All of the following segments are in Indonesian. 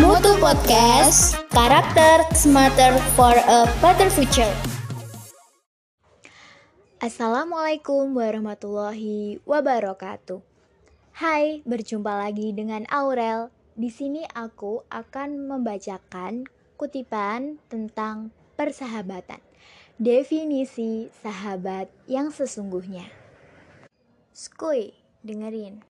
Mutu Podcast, karakter smarter for a better future. Assalamualaikum warahmatullahi wabarakatuh. Hai, berjumpa lagi dengan Aurel. Di sini aku akan membacakan kutipan tentang persahabatan. Definisi sahabat yang sesungguhnya. Skuy, dengerin.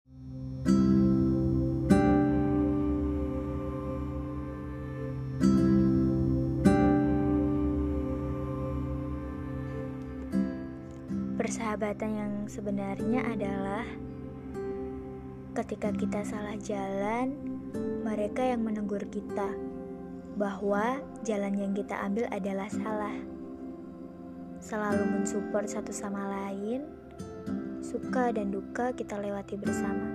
Persahabatan yang sebenarnya adalah ketika kita salah jalan, mereka yang menegur kita bahwa jalan yang kita ambil adalah salah. Selalu mensupport satu sama lain, suka dan duka kita lewati bersama.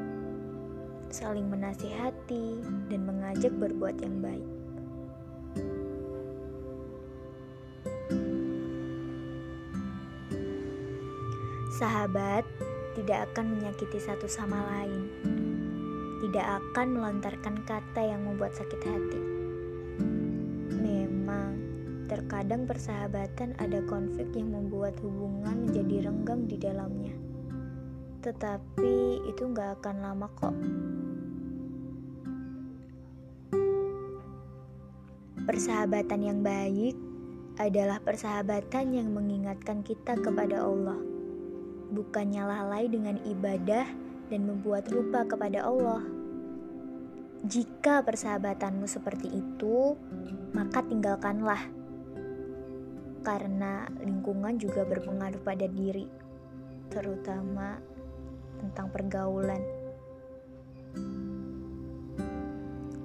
Saling menasihati dan mengajak berbuat yang baik. Sahabat tidak akan menyakiti satu sama lain, tidak akan melontarkan kata yang membuat sakit hati. Memang, terkadang persahabatan ada konflik yang membuat hubungan menjadi renggang di dalamnya. Tetapi itu nggak akan lama kok. Persahabatan yang baik adalah persahabatan yang mengingatkan kita kepada Allah bukannya lalai dengan ibadah dan membuat lupa kepada Allah. Jika persahabatanmu seperti itu, maka tinggalkanlah, karena lingkungan juga berpengaruh pada diri, terutama tentang pergaulan.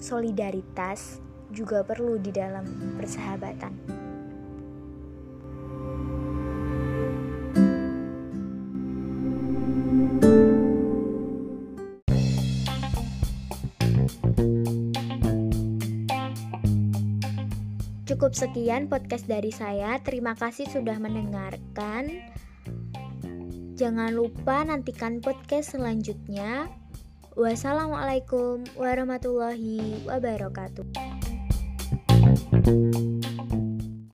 Solidaritas juga perlu di dalam persahabatan. Cukup sekian podcast dari saya. Terima kasih sudah mendengarkan. Jangan lupa nantikan podcast selanjutnya. Wassalamualaikum warahmatullahi wabarakatuh.